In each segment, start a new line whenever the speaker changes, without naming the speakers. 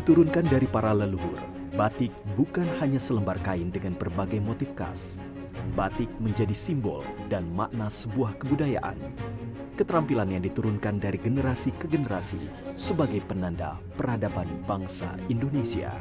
Diturunkan dari para leluhur, batik bukan hanya selembar kain dengan berbagai motif khas. Batik menjadi simbol dan makna sebuah kebudayaan. Keterampilan yang diturunkan dari generasi ke generasi sebagai penanda peradaban bangsa Indonesia.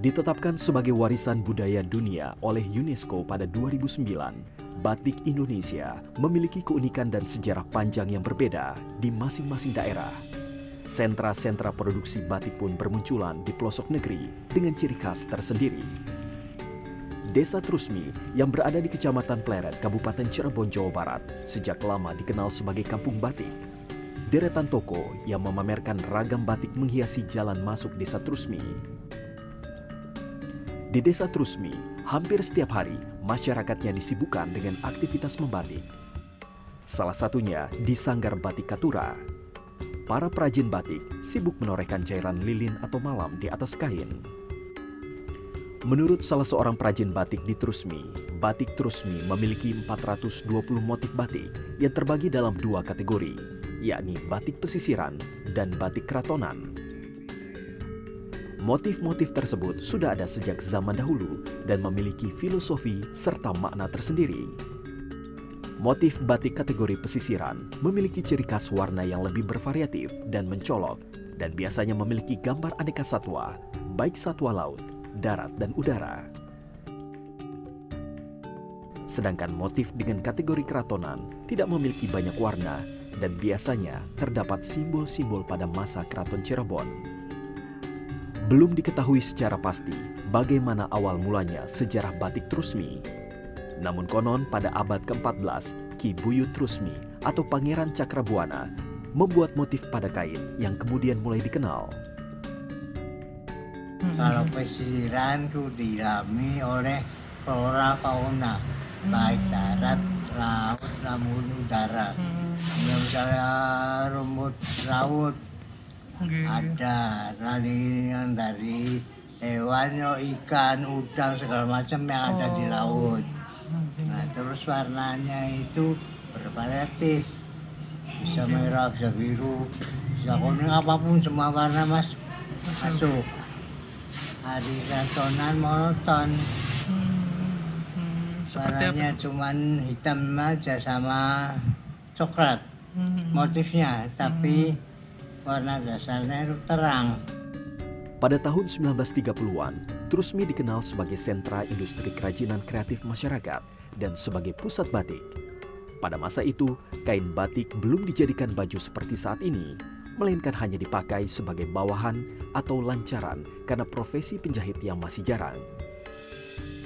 Ditetapkan sebagai warisan budaya dunia oleh UNESCO pada 2009, batik Indonesia memiliki keunikan dan sejarah panjang yang berbeda di masing-masing daerah. Sentra-sentra produksi batik pun bermunculan di pelosok negeri dengan ciri khas tersendiri. Desa Trusmi yang berada di Kecamatan Pleret, Kabupaten Cirebon, Jawa Barat, sejak lama dikenal sebagai kampung batik. Deretan toko yang memamerkan ragam batik menghiasi jalan masuk Desa Trusmi. Di Desa Trusmi, hampir setiap hari masyarakatnya disibukkan dengan aktivitas membatik. Salah satunya di Sanggar Batik Katura. Para perajin batik sibuk menorehkan cairan lilin atau malam di atas kain. Menurut salah seorang perajin batik di Trusmi, batik Trusmi memiliki 420 motif batik yang terbagi dalam dua kategori, yakni batik pesisiran dan batik keratonan. Motif-motif tersebut sudah ada sejak zaman dahulu dan memiliki filosofi serta makna tersendiri. Motif batik kategori pesisiran memiliki ciri khas warna yang lebih bervariatif dan mencolok dan biasanya memiliki gambar aneka satwa, baik satwa laut, darat, dan udara. Sedangkan motif dengan kategori keratonan tidak memiliki banyak warna dan biasanya terdapat simbol-simbol pada masa keraton Cirebon. Belum diketahui secara pasti bagaimana awal mulanya sejarah batik Trusmi. Namun konon pada abad ke-14, Ki Buyut Trusmi atau Pangeran Cakrabuana membuat motif pada kain yang kemudian mulai dikenal.
Kalau pesisiran itu dialami oleh flora fauna, baik darat, laut, namun udara. Misalnya rumput laut, Ada dari yang dari hewan yo ikan udang segala macam yang ada di laut. nah terus warnanya itu bervariatif bisa merah bisa biru bisa kuning apa pun semua warna mas. Masuk. Hari kantonan monoton.
Hmm, Seperti apa?
warnanya cuman hitam aja sama coklat.
Hmm.
motifnya tapi warna dasarnya itu terang
Pada tahun 1930-an, Trusmi dikenal sebagai sentra industri kerajinan kreatif masyarakat dan sebagai pusat batik. Pada masa itu, kain batik belum dijadikan baju seperti saat ini, melainkan hanya dipakai sebagai bawahan atau lancaran karena profesi penjahit yang masih jarang.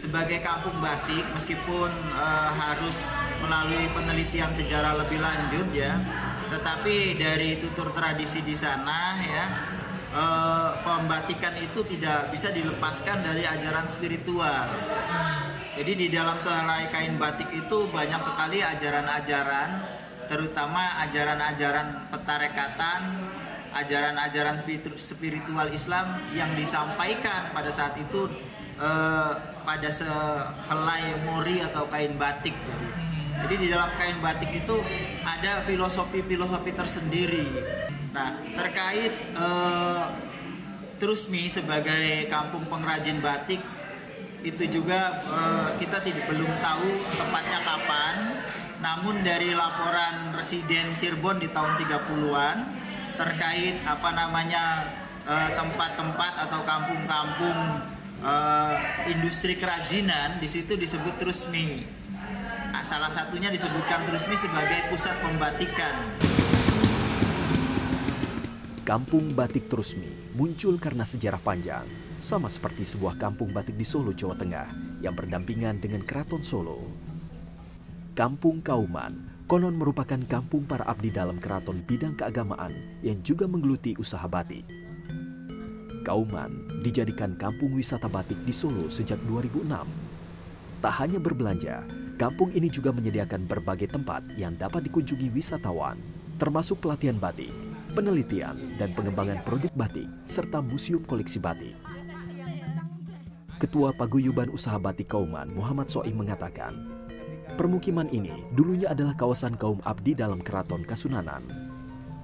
sebagai kampung batik meskipun eh, harus melalui penelitian sejarah lebih lanjut ya tetapi dari tutur tradisi di sana ya eh, pembatikan itu tidak bisa dilepaskan dari ajaran spiritual. Jadi di dalam sehelai kain batik itu banyak sekali ajaran-ajaran terutama ajaran-ajaran petarekatan ajaran-ajaran spiritu- spiritual Islam yang disampaikan pada saat itu eh, pada sehelai mori atau kain batik jadi jadi di dalam kain batik itu ada filosofi-filosofi tersendiri nah terkait eh, Trusmi sebagai kampung pengrajin batik itu juga eh, kita tidak belum tahu tepatnya kapan namun dari laporan residen Cirebon di tahun 30-an terkait apa namanya eh, tempat-tempat atau kampung-kampung industri kerajinan di situ disebut Trusmi. Nah, salah satunya disebutkan Trusmi sebagai pusat pembatikan.
Kampung Batik Trusmi muncul karena sejarah panjang, sama seperti sebuah kampung batik di Solo, Jawa Tengah yang berdampingan dengan Keraton Solo. Kampung Kauman konon merupakan kampung para abdi dalam keraton bidang keagamaan yang juga menggeluti usaha batik. Kauman dijadikan kampung wisata batik di Solo sejak 2006. Tak hanya berbelanja, kampung ini juga menyediakan berbagai tempat yang dapat dikunjungi wisatawan, termasuk pelatihan batik, penelitian, dan pengembangan produk batik, serta museum koleksi batik. Ketua Paguyuban Usaha Batik Kauman, Muhammad Soim mengatakan, permukiman ini dulunya adalah kawasan kaum abdi dalam keraton Kasunanan.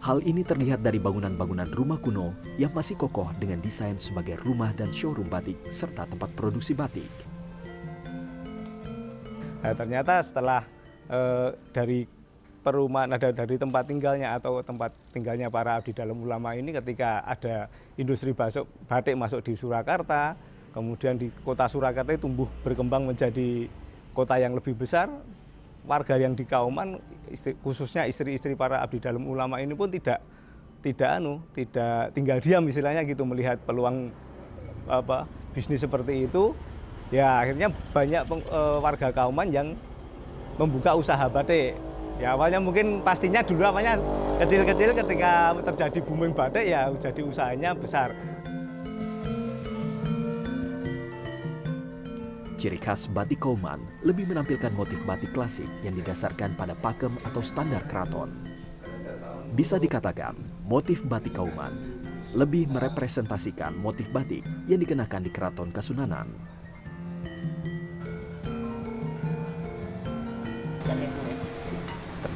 Hal ini terlihat dari bangunan-bangunan rumah kuno yang masih kokoh dengan desain sebagai rumah dan showroom batik serta tempat produksi batik.
Nah, ternyata setelah eh, dari perumahan ada dari tempat tinggalnya atau tempat tinggalnya para abdi dalam ulama ini ketika ada industri basuk, batik masuk di Surakarta, kemudian di kota Surakarta itu tumbuh berkembang menjadi kota yang lebih besar, warga yang di Kauman istri, khususnya istri-istri para abdi dalam ulama ini pun tidak tidak anu tidak tinggal diam istilahnya gitu melihat peluang apa bisnis seperti itu ya akhirnya banyak peng, e, warga Kauman yang membuka usaha batik ya awalnya mungkin pastinya dulu awalnya kecil-kecil ketika terjadi booming batik ya jadi usahanya besar
Ciri khas batik Kauman lebih menampilkan motif batik klasik yang didasarkan pada pakem atau standar keraton. Bisa dikatakan, motif batik Kauman lebih merepresentasikan motif batik yang dikenakan di keraton Kasunanan.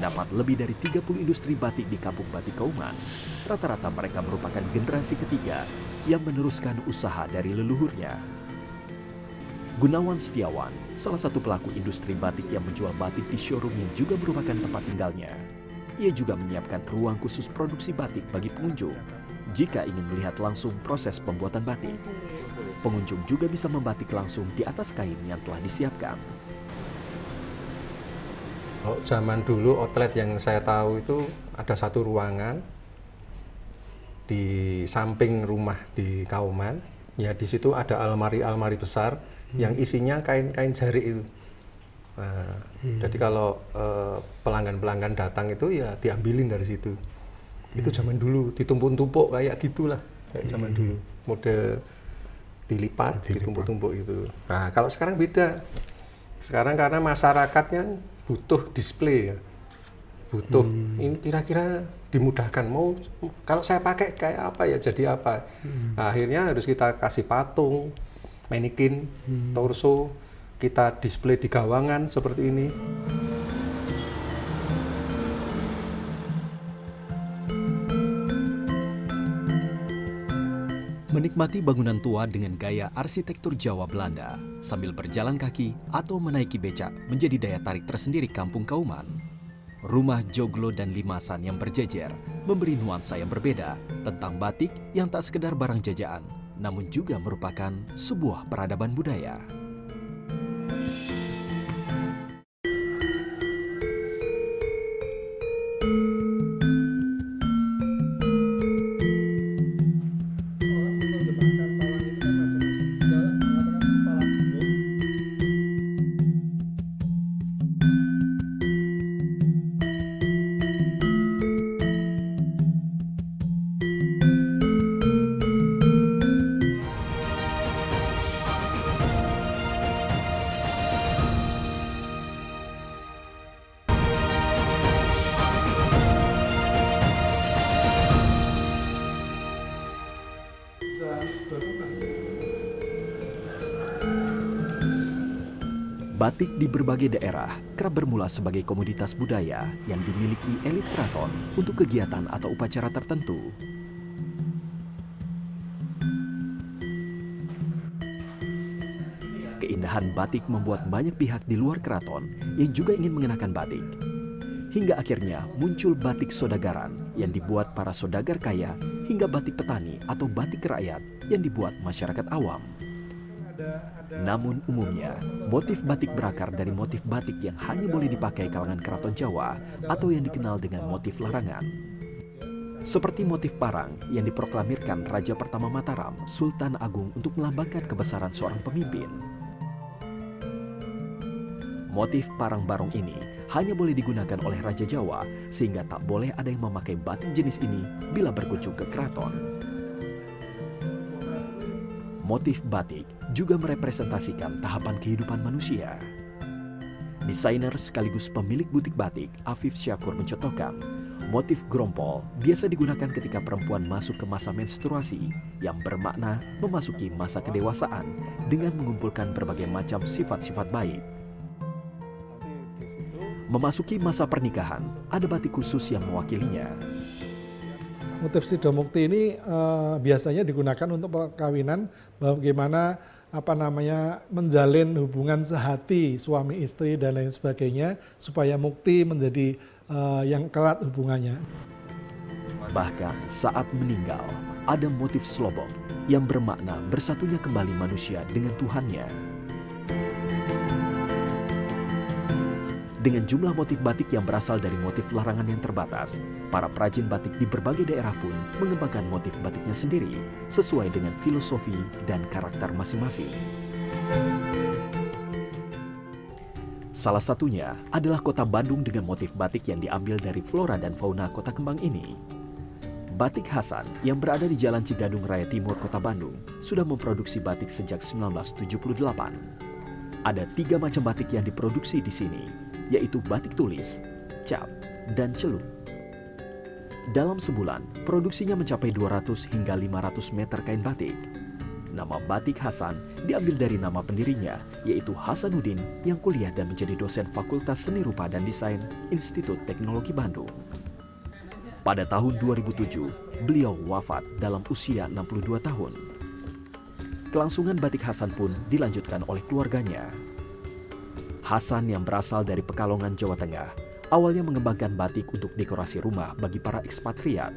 Terdapat lebih dari 30 industri batik di kampung batik Kauman. Rata-rata mereka merupakan generasi ketiga yang meneruskan usaha dari leluhurnya. Gunawan Setiawan, salah satu pelaku industri batik yang menjual batik di showroom yang juga merupakan tempat tinggalnya. Ia juga menyiapkan ruang khusus produksi batik bagi pengunjung jika ingin melihat langsung proses pembuatan batik. Pengunjung juga bisa membatik langsung di atas kain yang telah disiapkan.
Kalau zaman dulu outlet yang saya tahu itu ada satu ruangan di samping rumah di Kauman. Ya di situ ada almari-almari besar hmm. yang isinya kain-kain jari itu. Nah, hmm. Jadi kalau eh, pelanggan-pelanggan datang itu ya diambilin dari situ. Hmm. Itu zaman dulu ditumpuk-tumpuk kayak gitulah kayak zaman hmm. dulu. Model dilipat, ditumpuk-tumpuk itu. Nah kalau sekarang beda. Sekarang karena masyarakatnya butuh display ya, butuh hmm. ini kira-kira dimudahkan mau kalau saya pakai kayak apa ya jadi apa. Hmm. Nah, akhirnya harus kita kasih patung manikin, hmm. torso, kita display di gawangan seperti ini.
Menikmati bangunan tua dengan gaya arsitektur Jawa Belanda sambil berjalan kaki atau menaiki becak menjadi daya tarik tersendiri Kampung Kauman. Rumah joglo dan limasan yang berjejer memberi nuansa yang berbeda tentang batik yang tak sekedar barang jajaan, namun juga merupakan sebuah peradaban budaya. Batik di berbagai daerah kerap bermula sebagai komoditas budaya yang dimiliki elit keraton untuk kegiatan atau upacara tertentu. Keindahan batik membuat banyak pihak di luar keraton yang juga ingin mengenakan batik. Hingga akhirnya muncul batik sodagaran yang dibuat para sodagar kaya hingga batik petani atau batik rakyat yang dibuat masyarakat awam. Namun umumnya, motif batik berakar dari motif batik yang hanya boleh dipakai kalangan keraton Jawa atau yang dikenal dengan motif larangan. Seperti motif parang yang diproklamirkan Raja pertama Mataram, Sultan Agung untuk melambangkan kebesaran seorang pemimpin. Motif parang barong ini hanya boleh digunakan oleh Raja Jawa sehingga tak boleh ada yang memakai batik jenis ini bila berkunjung ke keraton. Motif batik juga merepresentasikan tahapan kehidupan manusia. Desainer sekaligus pemilik butik batik, Afif Syakur mencontohkan, motif grompol biasa digunakan ketika perempuan masuk ke masa menstruasi yang bermakna memasuki masa kedewasaan dengan mengumpulkan berbagai macam sifat-sifat baik. Memasuki masa pernikahan, ada batik khusus yang mewakilinya.
Motif sidomukti ini uh, biasanya digunakan untuk perkawinan bagaimana apa namanya menjalin hubungan sehati suami istri dan lain sebagainya supaya mukti menjadi uh, yang kerat hubungannya.
Bahkan saat meninggal ada motif slobok yang bermakna bersatunya kembali manusia dengan Tuhannya. Dengan jumlah motif batik yang berasal dari motif larangan yang terbatas, para perajin batik di berbagai daerah pun mengembangkan motif batiknya sendiri sesuai dengan filosofi dan karakter masing-masing. Salah satunya adalah kota Bandung dengan motif batik yang diambil dari flora dan fauna kota kembang ini. Batik Hasan yang berada di Jalan Cigadung Raya Timur, Kota Bandung, sudah memproduksi batik sejak 1978. Ada tiga macam batik yang diproduksi di sini, yaitu batik tulis, cap, dan celup. Dalam sebulan, produksinya mencapai 200 hingga 500 meter kain batik. Nama Batik Hasan diambil dari nama pendirinya, yaitu Hasanuddin yang kuliah dan menjadi dosen Fakultas Seni Rupa dan Desain Institut Teknologi Bandung. Pada tahun 2007, beliau wafat dalam usia 62 tahun. Kelangsungan Batik Hasan pun dilanjutkan oleh keluarganya. Hasan yang berasal dari Pekalongan, Jawa Tengah, awalnya mengembangkan batik untuk dekorasi rumah bagi para ekspatriat.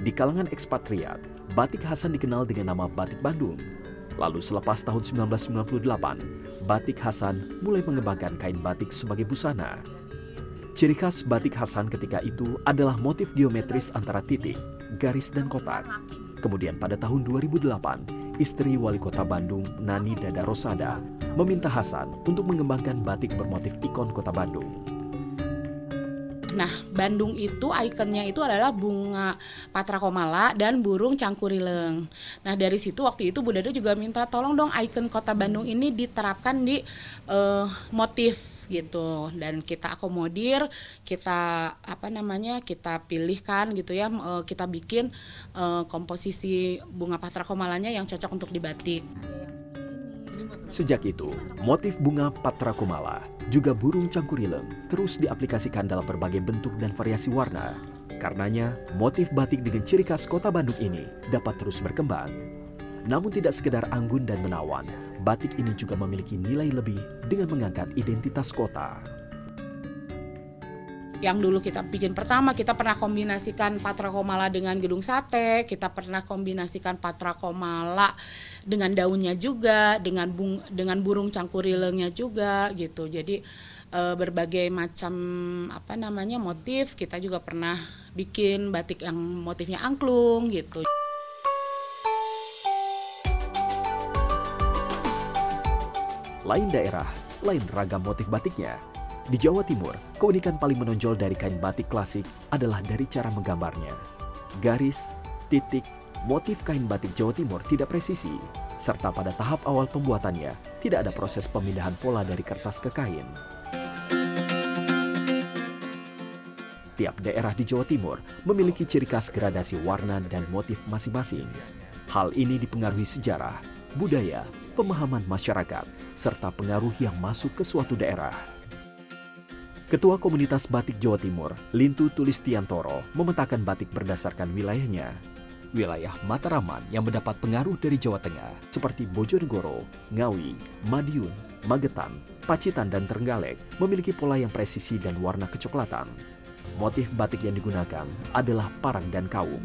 Di kalangan ekspatriat, batik Hasan dikenal dengan nama Batik Bandung. Lalu selepas tahun 1998, Batik Hasan mulai mengembangkan kain batik sebagai busana. Ciri khas batik Hasan ketika itu adalah motif geometris antara titik, garis, dan kotak. Kemudian pada tahun 2008, istri wali kota Bandung, Nani Dada Rosada, meminta Hasan untuk mengembangkan batik bermotif ikon kota Bandung.
Nah, Bandung itu ikonnya itu adalah bunga patra komala dan burung cangkurileng. Nah, dari situ waktu itu Bu Dada juga minta tolong dong ikon kota Bandung ini diterapkan di uh, motif gitu dan kita akomodir kita apa namanya kita pilihkan gitu ya uh, kita bikin uh, komposisi bunga patra komalanya yang cocok untuk dibatik.
Sejak itu, motif bunga patra komala juga burung cangkurileng terus diaplikasikan dalam berbagai bentuk dan variasi warna. Karenanya, motif batik dengan ciri khas kota Bandung ini dapat terus berkembang. Namun tidak sekedar anggun dan menawan, batik ini juga memiliki nilai lebih dengan mengangkat identitas kota.
Yang dulu kita bikin pertama, kita pernah kombinasikan Patra Komala dengan gedung sate, kita pernah kombinasikan Patra Komala dengan daunnya juga, dengan bung, dengan burung cangkurilengnya juga gitu. Jadi e, berbagai macam apa namanya motif kita juga pernah bikin batik yang motifnya angklung gitu.
Lain daerah, lain ragam motif batiknya. Di Jawa Timur, keunikan paling menonjol dari kain batik klasik adalah dari cara menggambarnya. Garis, titik, motif kain batik Jawa Timur tidak presisi, serta pada tahap awal pembuatannya tidak ada proses pemindahan pola dari kertas ke kain. Tiap daerah di Jawa Timur memiliki ciri khas gradasi warna dan motif masing-masing. Hal ini dipengaruhi sejarah, budaya, pemahaman masyarakat, serta pengaruh yang masuk ke suatu daerah. Ketua Komunitas Batik Jawa Timur, Lintu Tulistiantoro, memetakan batik berdasarkan wilayahnya. Wilayah Mataraman yang mendapat pengaruh dari Jawa Tengah, seperti Bojonegoro, Ngawi, Madiun, Magetan, Pacitan, dan Trenggalek, memiliki pola yang presisi dan warna kecoklatan. Motif batik yang digunakan adalah parang dan kaum.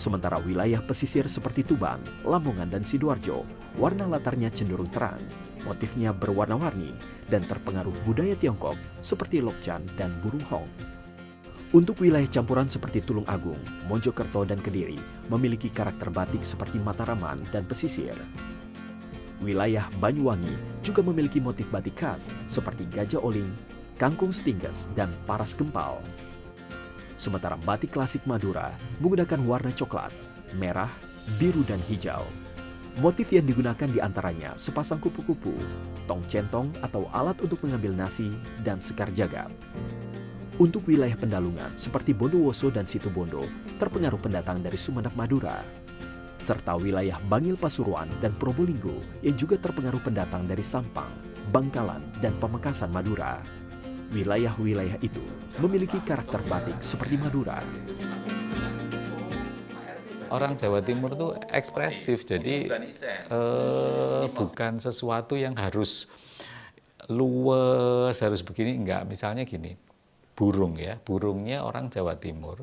Sementara wilayah pesisir seperti Tuban, Lamongan, dan Sidoarjo, warna latarnya cenderung terang. Motifnya berwarna-warni dan terpengaruh budaya Tiongkok seperti Lokcan dan Burung Hong. Untuk wilayah campuran seperti Tulung Agung, Mojokerto, dan Kediri memiliki karakter batik seperti Mataraman dan pesisir. Wilayah Banyuwangi juga memiliki motif batik khas seperti gajah oling, kangkung stingges, dan paras gempal. Sementara batik klasik Madura menggunakan warna coklat, merah, biru, dan hijau. Motif yang digunakan di antaranya sepasang kupu-kupu, tong centong atau alat untuk mengambil nasi, dan sekar jagad. Untuk wilayah pendalungan seperti Bondowoso dan Situbondo terpengaruh pendatang dari Sumeneb Madura, serta wilayah Bangil Pasuruan dan Probolinggo yang juga terpengaruh pendatang dari Sampang, Bangkalan, dan Pamekasan Madura. Wilayah-wilayah itu memiliki karakter batik seperti Madura,
orang Jawa Timur tuh ekspresif, jadi eh, bukan sesuatu yang harus luwes, harus begini, enggak. Misalnya gini, burung ya, burungnya orang Jawa Timur,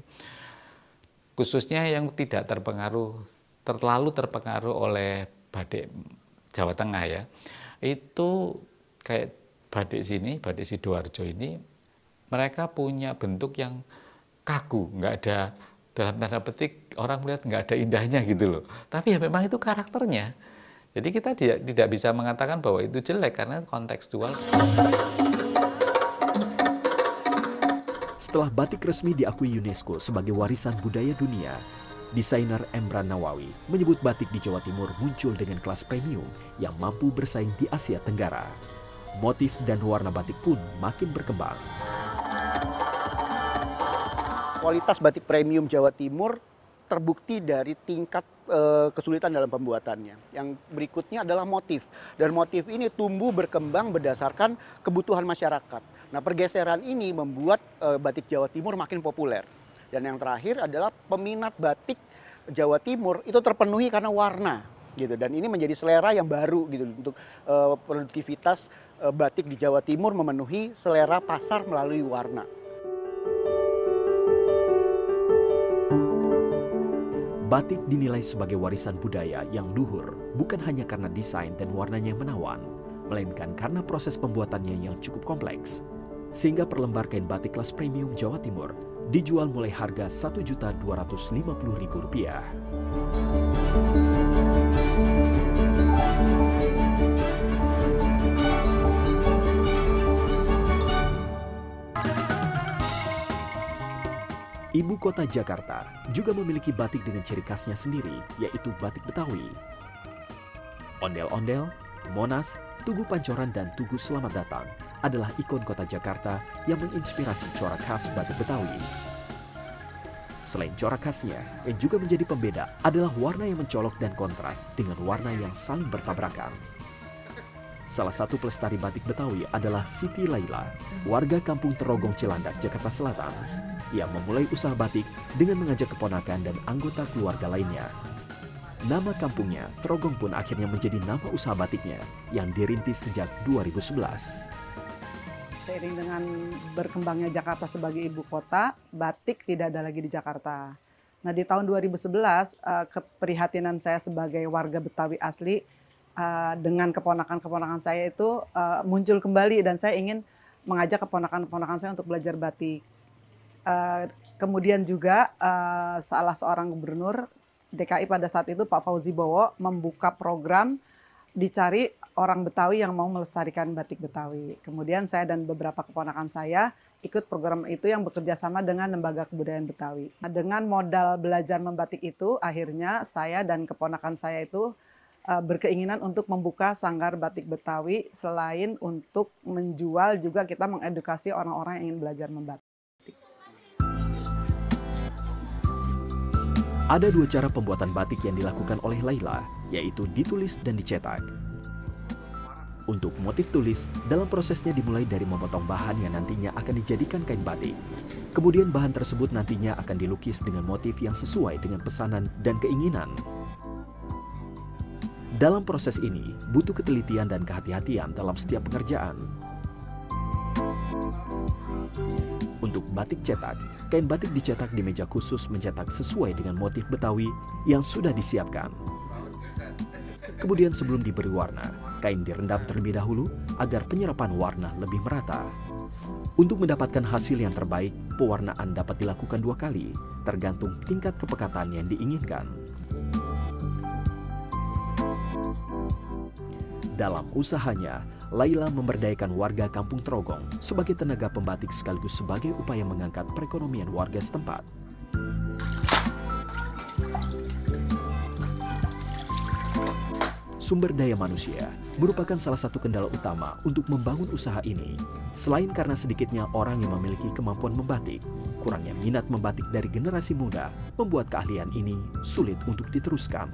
khususnya yang tidak terpengaruh, terlalu terpengaruh oleh badik Jawa Tengah ya, itu kayak badik sini, badik Sidoarjo ini, mereka punya bentuk yang kaku, nggak ada dalam tanda petik orang melihat nggak ada indahnya gitu loh. Tapi ya memang itu karakternya. Jadi kita tidak, tidak bisa mengatakan bahwa itu jelek karena kontekstual.
Setelah batik resmi diakui UNESCO sebagai warisan budaya dunia, desainer Emran Nawawi menyebut batik di Jawa Timur muncul dengan kelas premium yang mampu bersaing di Asia Tenggara. Motif dan warna batik pun makin berkembang
kualitas batik premium Jawa Timur terbukti dari tingkat e, kesulitan dalam pembuatannya. Yang berikutnya adalah motif. Dan motif ini tumbuh berkembang berdasarkan kebutuhan masyarakat. Nah, pergeseran ini membuat e, batik Jawa Timur makin populer. Dan yang terakhir adalah peminat batik Jawa Timur itu terpenuhi karena warna gitu. Dan ini menjadi selera yang baru gitu untuk e, produktivitas e, batik di Jawa Timur memenuhi selera pasar melalui warna.
Batik dinilai sebagai warisan budaya yang luhur bukan hanya karena desain dan warnanya yang menawan, melainkan karena proses pembuatannya yang cukup kompleks. Sehingga per lembar kain batik kelas premium Jawa Timur dijual mulai harga Rp1.250.000. Ibu kota Jakarta juga memiliki batik dengan ciri khasnya sendiri, yaitu batik Betawi. Ondel-ondel, Monas, Tugu Pancoran, dan Tugu Selamat Datang adalah ikon kota Jakarta yang menginspirasi corak khas batik Betawi. Selain corak khasnya, yang juga menjadi pembeda adalah warna yang mencolok dan kontras dengan warna yang saling bertabrakan. Salah satu pelestari batik Betawi adalah Siti Laila, warga kampung Terogong Cilandak, Jakarta Selatan. Ia memulai usaha batik dengan mengajak keponakan dan anggota keluarga lainnya. Nama kampungnya, Trogong pun akhirnya menjadi nama usaha batiknya yang dirintis sejak 2011.
Seiring dengan berkembangnya Jakarta sebagai ibu kota, batik tidak ada lagi di Jakarta. Nah di tahun 2011, uh, eh, keprihatinan saya sebagai warga Betawi asli uh, dengan keponakan-keponakan saya itu uh, muncul kembali dan saya ingin mengajak keponakan-keponakan saya untuk belajar batik. Eh, kemudian juga uh, salah seorang gubernur DKI pada saat itu Pak Fauzi Bowo membuka program dicari orang Betawi yang mau melestarikan batik Betawi. Kemudian saya dan beberapa keponakan saya ikut program itu yang bekerja sama dengan Lembaga Kebudayaan Betawi. Nah, dengan modal belajar membatik itu, akhirnya saya dan keponakan saya itu uh, berkeinginan untuk membuka sanggar batik Betawi selain untuk menjual juga kita mengedukasi orang-orang yang ingin belajar membatik.
Ada dua cara pembuatan batik yang dilakukan oleh Laila, yaitu ditulis dan dicetak. Untuk motif tulis, dalam prosesnya dimulai dari memotong bahan yang nantinya akan dijadikan kain batik. Kemudian bahan tersebut nantinya akan dilukis dengan motif yang sesuai dengan pesanan dan keinginan. Dalam proses ini, butuh ketelitian dan kehati-hatian dalam setiap pekerjaan. Untuk batik cetak, kain batik dicetak di meja khusus mencetak sesuai dengan motif Betawi yang sudah disiapkan. Kemudian sebelum diberi warna, kain direndam terlebih dahulu agar penyerapan warna lebih merata. Untuk mendapatkan hasil yang terbaik, pewarnaan dapat dilakukan dua kali, tergantung tingkat kepekatan yang diinginkan. Dalam usahanya, Laila memberdayakan warga Kampung Trogong sebagai tenaga pembatik sekaligus sebagai upaya mengangkat perekonomian warga setempat. Sumber daya manusia merupakan salah satu kendala utama untuk membangun usaha ini. Selain karena sedikitnya orang yang memiliki kemampuan membatik, kurangnya minat membatik dari generasi muda membuat keahlian ini sulit untuk diteruskan.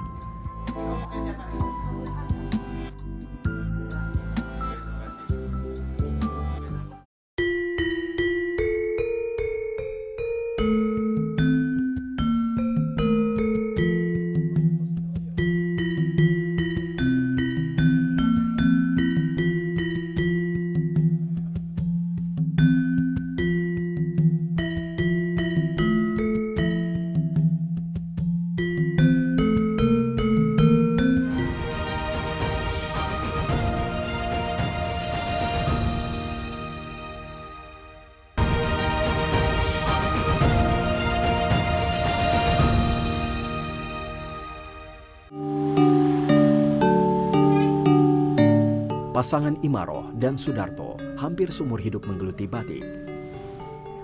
Pasangan Imaroh dan Sudarto hampir seumur hidup menggeluti batik.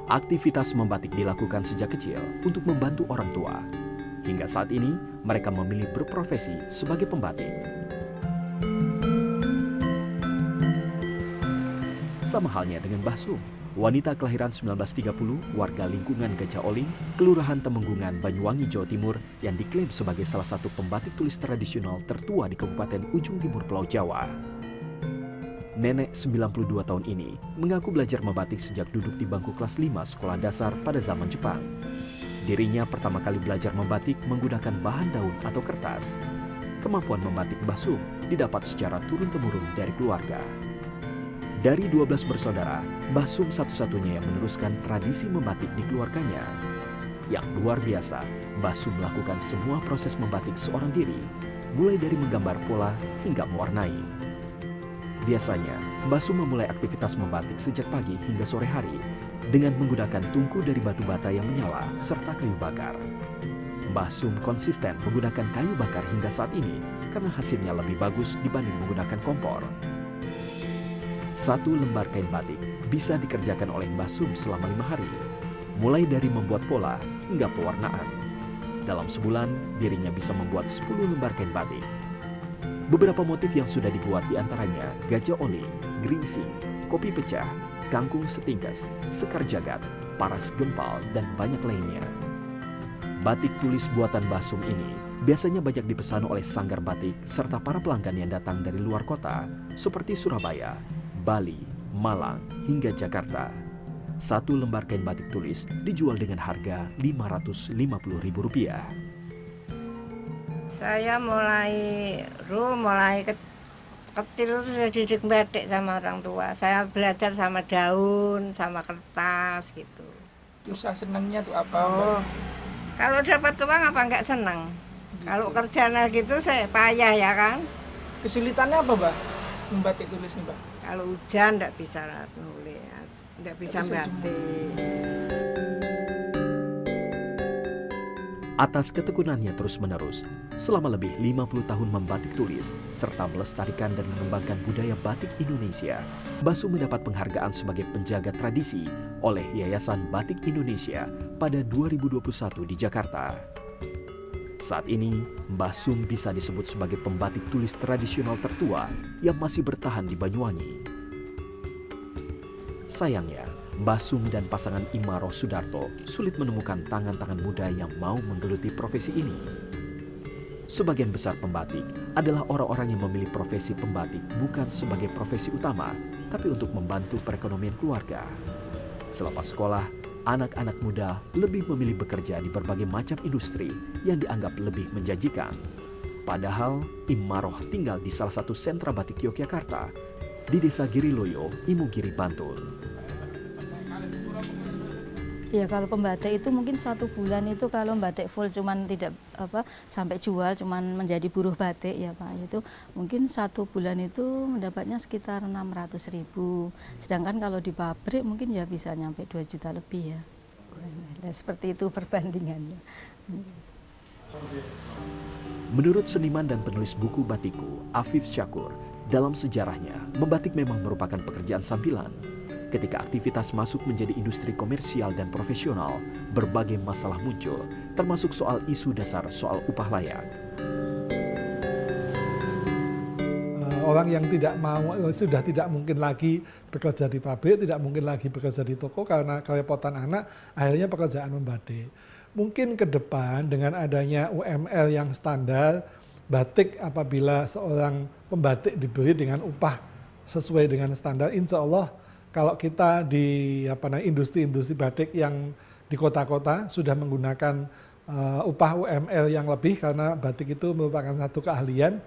Aktivitas membatik dilakukan sejak kecil untuk membantu orang tua. Hingga saat ini, mereka memilih berprofesi sebagai pembatik. Sama halnya dengan Mbah Sum, wanita kelahiran 1930, warga lingkungan Gajah Oling, Kelurahan Temenggungan, Banyuwangi, Jawa Timur, yang diklaim sebagai salah satu pembatik tulis tradisional tertua di Kabupaten Ujung Timur Pulau Jawa. Nenek 92 tahun ini mengaku belajar membatik sejak duduk di bangku kelas 5 sekolah dasar pada zaman Jepang. Dirinya pertama kali belajar membatik menggunakan bahan daun atau kertas. Kemampuan membatik Basum didapat secara turun-temurun dari keluarga. Dari 12 bersaudara, Basum satu-satunya yang meneruskan tradisi membatik di keluarganya. Yang luar biasa, Basum melakukan semua proses membatik seorang diri, mulai dari menggambar pola hingga mewarnai. Biasanya, Mbah Sum memulai aktivitas membatik sejak pagi hingga sore hari dengan menggunakan tungku dari batu bata yang menyala serta kayu bakar. Mbah Sum konsisten menggunakan kayu bakar hingga saat ini karena hasilnya lebih bagus dibanding menggunakan kompor. Satu lembar kain batik bisa dikerjakan oleh Mbah Sum selama lima hari, mulai dari membuat pola hingga pewarnaan. Dalam sebulan, dirinya bisa membuat 10 lembar kain batik. Beberapa motif yang sudah dibuat di antaranya gajah oling, geringsing, kopi pecah, kangkung setingkas, sekar jagat, paras gempal, dan banyak lainnya. Batik tulis buatan Basum ini biasanya banyak dipesan oleh sanggar batik serta para pelanggan yang datang dari luar kota seperti Surabaya, Bali, Malang, hingga Jakarta. Satu lembar kain batik tulis dijual dengan harga Rp550.000.
Saya mulai ru mulai ke, kecil sudah didik batik sama orang tua. Saya belajar sama daun, sama kertas gitu.
Susah senangnya tuh apa?
Oh, kalau dapat uang apa nggak senang? Gitu. Kalau kerjanya gitu saya payah ya kan.
Kesulitannya apa, Mbak? Membatik tulis Mbak?
Kalau hujan nggak bisa nulis, nggak bisa batik.
Atas ketekunannya terus-menerus selama lebih 50 tahun membatik tulis serta melestarikan dan mengembangkan budaya batik Indonesia. Basu mendapat penghargaan sebagai penjaga tradisi oleh Yayasan Batik Indonesia pada 2021 di Jakarta. Saat ini, Mbah Sum bisa disebut sebagai pembatik tulis tradisional tertua yang masih bertahan di Banyuwangi. Sayangnya, Basum dan pasangan Imaro Sudarto sulit menemukan tangan-tangan muda yang mau menggeluti profesi ini. Sebagian besar pembatik adalah orang-orang yang memilih profesi pembatik bukan sebagai profesi utama, tapi untuk membantu perekonomian keluarga. Selepas sekolah, anak-anak muda lebih memilih bekerja di berbagai macam industri yang dianggap lebih menjanjikan. Padahal Imaroh tinggal di salah satu sentra batik Yogyakarta, di desa Giriloyo, Imugiri, Bantul.
Ya kalau pembatik itu mungkin satu bulan itu kalau batik full cuman tidak apa sampai jual cuman menjadi buruh batik ya Pak. Itu mungkin satu bulan itu mendapatnya sekitar 600 ribu. Sedangkan kalau di pabrik mungkin ya bisa nyampe 2 juta lebih ya. Nah, seperti itu perbandingannya.
Menurut seniman dan penulis buku batiku Afif Syakur, dalam sejarahnya membatik memang merupakan pekerjaan sambilan Ketika aktivitas masuk menjadi industri komersial dan profesional, berbagai masalah muncul, termasuk soal isu dasar soal upah layak.
orang yang tidak mau eh, sudah tidak mungkin lagi bekerja di pabrik, tidak mungkin lagi bekerja di toko karena kerepotan anak, akhirnya pekerjaan membatik. Mungkin ke depan dengan adanya UML yang standar, batik apabila seorang pembatik diberi dengan upah sesuai dengan standar, insya Allah kalau kita di apa namanya industri-industri batik yang di kota-kota sudah menggunakan uh, upah UML yang lebih karena batik itu merupakan satu keahlian.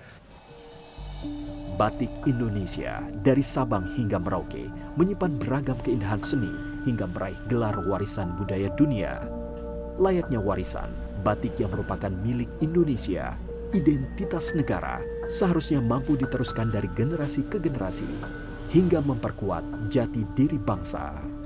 Batik Indonesia dari Sabang hingga Merauke menyimpan beragam keindahan seni hingga meraih gelar warisan budaya dunia. Layaknya warisan, batik yang merupakan milik Indonesia, identitas negara, seharusnya mampu diteruskan dari generasi ke generasi hingga memperkuat jati diri bangsa.